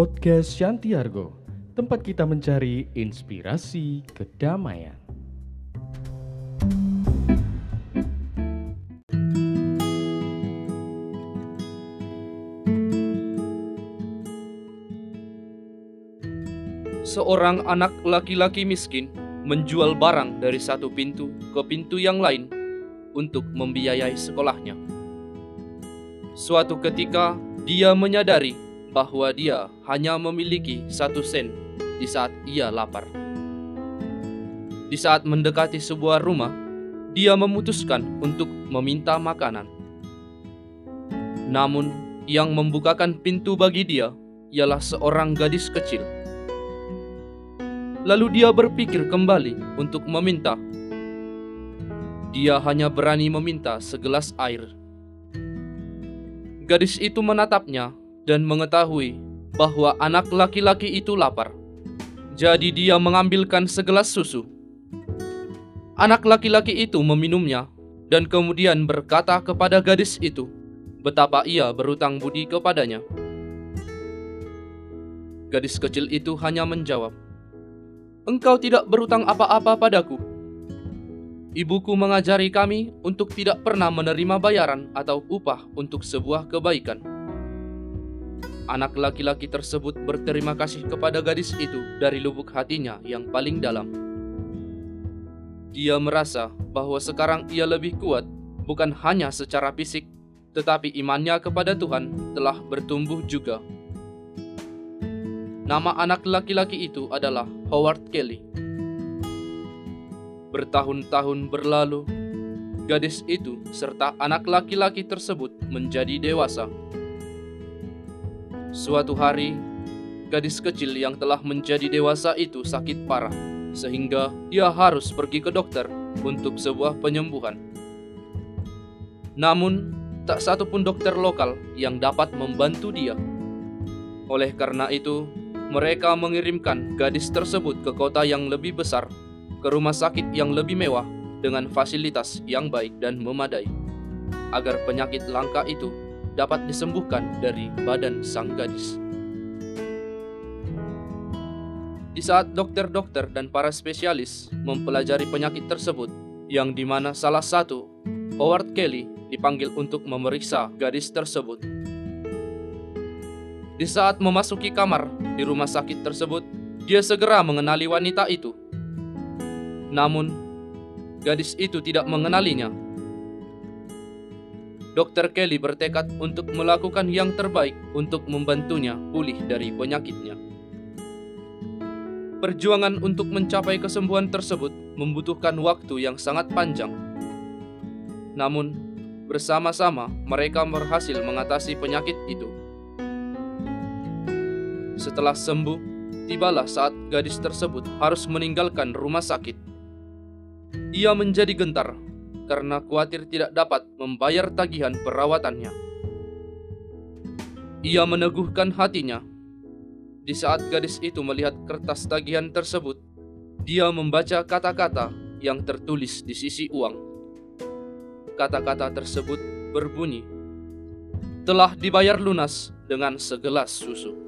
Podcast Shantiargo, tempat kita mencari inspirasi kedamaian. Seorang anak laki-laki miskin menjual barang dari satu pintu ke pintu yang lain untuk membiayai sekolahnya. Suatu ketika, dia menyadari bahwa dia hanya memiliki satu sen di saat ia lapar. Di saat mendekati sebuah rumah, dia memutuskan untuk meminta makanan. Namun, yang membukakan pintu bagi dia ialah seorang gadis kecil. Lalu dia berpikir kembali untuk meminta. Dia hanya berani meminta segelas air. Gadis itu menatapnya dan mengetahui bahwa anak laki-laki itu lapar. Jadi dia mengambilkan segelas susu. Anak laki-laki itu meminumnya dan kemudian berkata kepada gadis itu betapa ia berutang budi kepadanya. Gadis kecil itu hanya menjawab, "Engkau tidak berutang apa-apa padaku. Ibuku mengajari kami untuk tidak pernah menerima bayaran atau upah untuk sebuah kebaikan." Anak laki-laki tersebut berterima kasih kepada gadis itu dari lubuk hatinya yang paling dalam. Dia merasa bahwa sekarang ia lebih kuat, bukan hanya secara fisik, tetapi imannya kepada Tuhan telah bertumbuh juga. Nama anak laki-laki itu adalah Howard Kelly. Bertahun-tahun berlalu, gadis itu serta anak laki-laki tersebut menjadi dewasa. Suatu hari, gadis kecil yang telah menjadi dewasa itu sakit parah, sehingga dia harus pergi ke dokter untuk sebuah penyembuhan. Namun, tak satu pun dokter lokal yang dapat membantu dia. Oleh karena itu, mereka mengirimkan gadis tersebut ke kota yang lebih besar, ke rumah sakit yang lebih mewah dengan fasilitas yang baik dan memadai, agar penyakit langka itu dapat disembuhkan dari badan sang gadis. Di saat dokter-dokter dan para spesialis mempelajari penyakit tersebut, yang di mana salah satu, Howard Kelly, dipanggil untuk memeriksa gadis tersebut. Di saat memasuki kamar di rumah sakit tersebut, dia segera mengenali wanita itu. Namun, gadis itu tidak mengenalinya Dr. Kelly bertekad untuk melakukan yang terbaik untuk membantunya pulih dari penyakitnya. Perjuangan untuk mencapai kesembuhan tersebut membutuhkan waktu yang sangat panjang. Namun, bersama-sama mereka berhasil mengatasi penyakit itu. Setelah sembuh, tibalah saat gadis tersebut harus meninggalkan rumah sakit. Ia menjadi gentar karena khawatir tidak dapat membayar tagihan perawatannya. Ia meneguhkan hatinya. Di saat gadis itu melihat kertas tagihan tersebut, dia membaca kata-kata yang tertulis di sisi uang. Kata-kata tersebut berbunyi, "Telah dibayar lunas dengan segelas susu."